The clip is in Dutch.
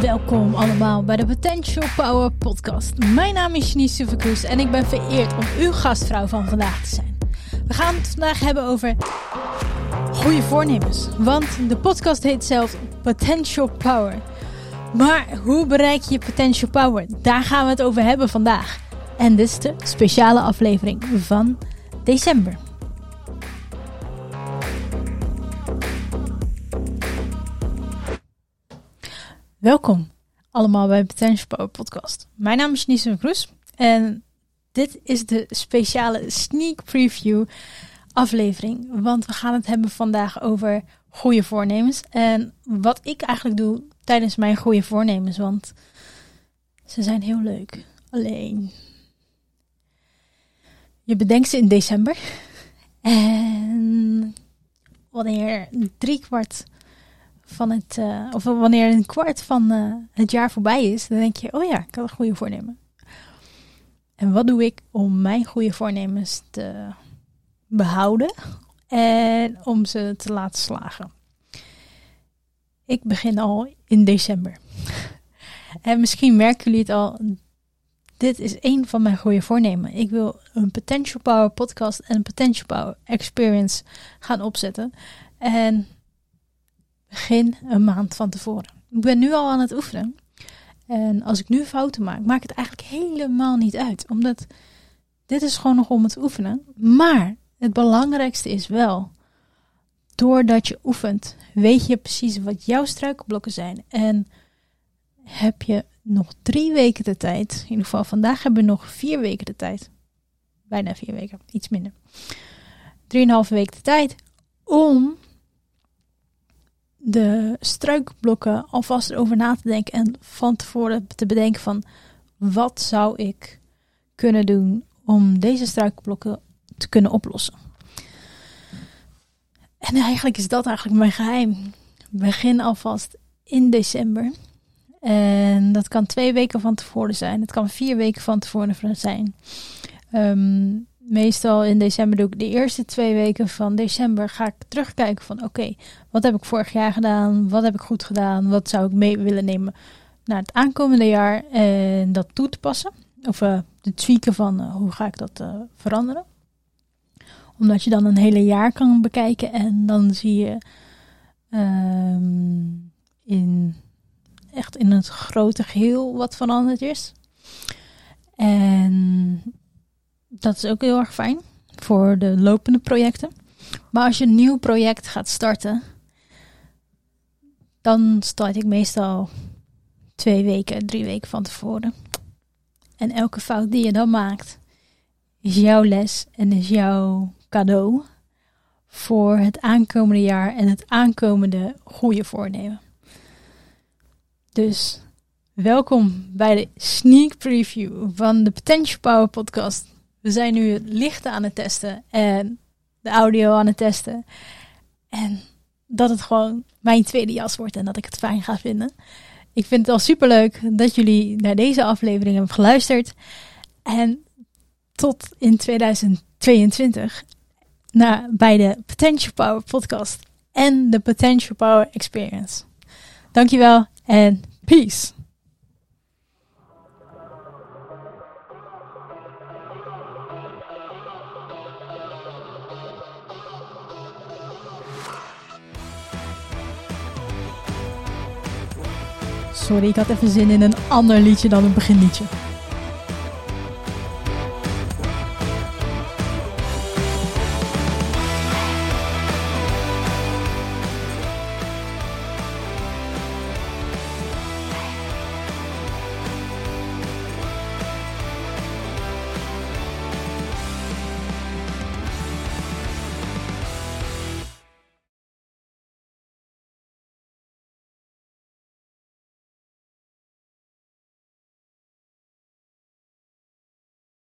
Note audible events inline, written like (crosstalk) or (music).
Welkom allemaal bij de Potential Power Podcast. Mijn naam is Janice Supercruis en ik ben vereerd om uw gastvrouw van vandaag te zijn. We gaan het vandaag hebben over goede voornemens. Want de podcast heet zelf Potential Power. Maar hoe bereik je Potential Power? Daar gaan we het over hebben vandaag. En dit is de speciale aflevering van december. Welkom allemaal bij Potential Power Podcast. Mijn naam is Janice Kroes en dit is de speciale sneak preview aflevering. Want we gaan het hebben vandaag over goede voornemens. En wat ik eigenlijk doe tijdens mijn goede voornemens, want ze zijn heel leuk. Alleen, je bedenkt ze in december. En wanneer drie kwart van het, uh, of wanneer een kwart van uh, het jaar voorbij is, dan denk je, oh ja, ik had een goede voornemen. En wat doe ik om mijn goede voornemens te behouden en om ze te laten slagen? Ik begin al in december. (laughs) en misschien merken jullie het al. Dit is een van mijn goede voornemen. Ik wil een Potential Power podcast en een Potential Power Experience gaan opzetten. En begin een maand van tevoren. Ik ben nu al aan het oefenen. En als ik nu fouten maak, maakt het eigenlijk helemaal niet uit. Omdat dit is gewoon nog om het oefenen. Maar het belangrijkste is wel, doordat je oefent, weet je precies wat jouw struikelblokken zijn. En heb je nog drie weken de tijd. In ieder geval vandaag hebben we nog vier weken de tijd. Bijna vier weken, iets minder. Drieënhalve weken de tijd om de struikblokken alvast erover na te denken en van tevoren te bedenken van wat zou ik kunnen doen om deze struikblokken te kunnen oplossen. En eigenlijk is dat eigenlijk mijn geheim. Begin alvast in december. En dat kan twee weken van tevoren zijn. Het kan vier weken van tevoren zijn. Um, meestal in december doe ik de eerste twee weken van december ga ik terugkijken van oké, wat heb ik vorig jaar gedaan? Wat heb ik goed gedaan? Wat zou ik mee willen nemen naar het aankomende jaar en dat toe te passen? Of uh, de tweaken van uh, hoe ga ik dat uh, veranderen? Omdat je dan een hele jaar kan bekijken en dan zie je um, in echt in het grote geheel wat veranderd is. En dat is ook heel erg fijn voor de lopende projecten. Maar als je een nieuw project gaat starten, dan start ik meestal twee weken, drie weken van tevoren. En elke fout die je dan maakt, is jouw les en is jouw cadeau voor het aankomende jaar en het aankomende goede voornemen. Dus welkom bij de sneak preview van de Potential Power podcast. We zijn nu het lichten aan het testen en de audio aan het testen. En dat het gewoon mijn tweede jas wordt en dat ik het fijn ga vinden. Ik vind het al super leuk dat jullie naar deze aflevering hebben geluisterd. En tot in 2022 naar, bij de Potential Power podcast en de Potential Power Experience. Dankjewel en peace. Sorry, ik had even zin in een ander liedje dan een beginliedje.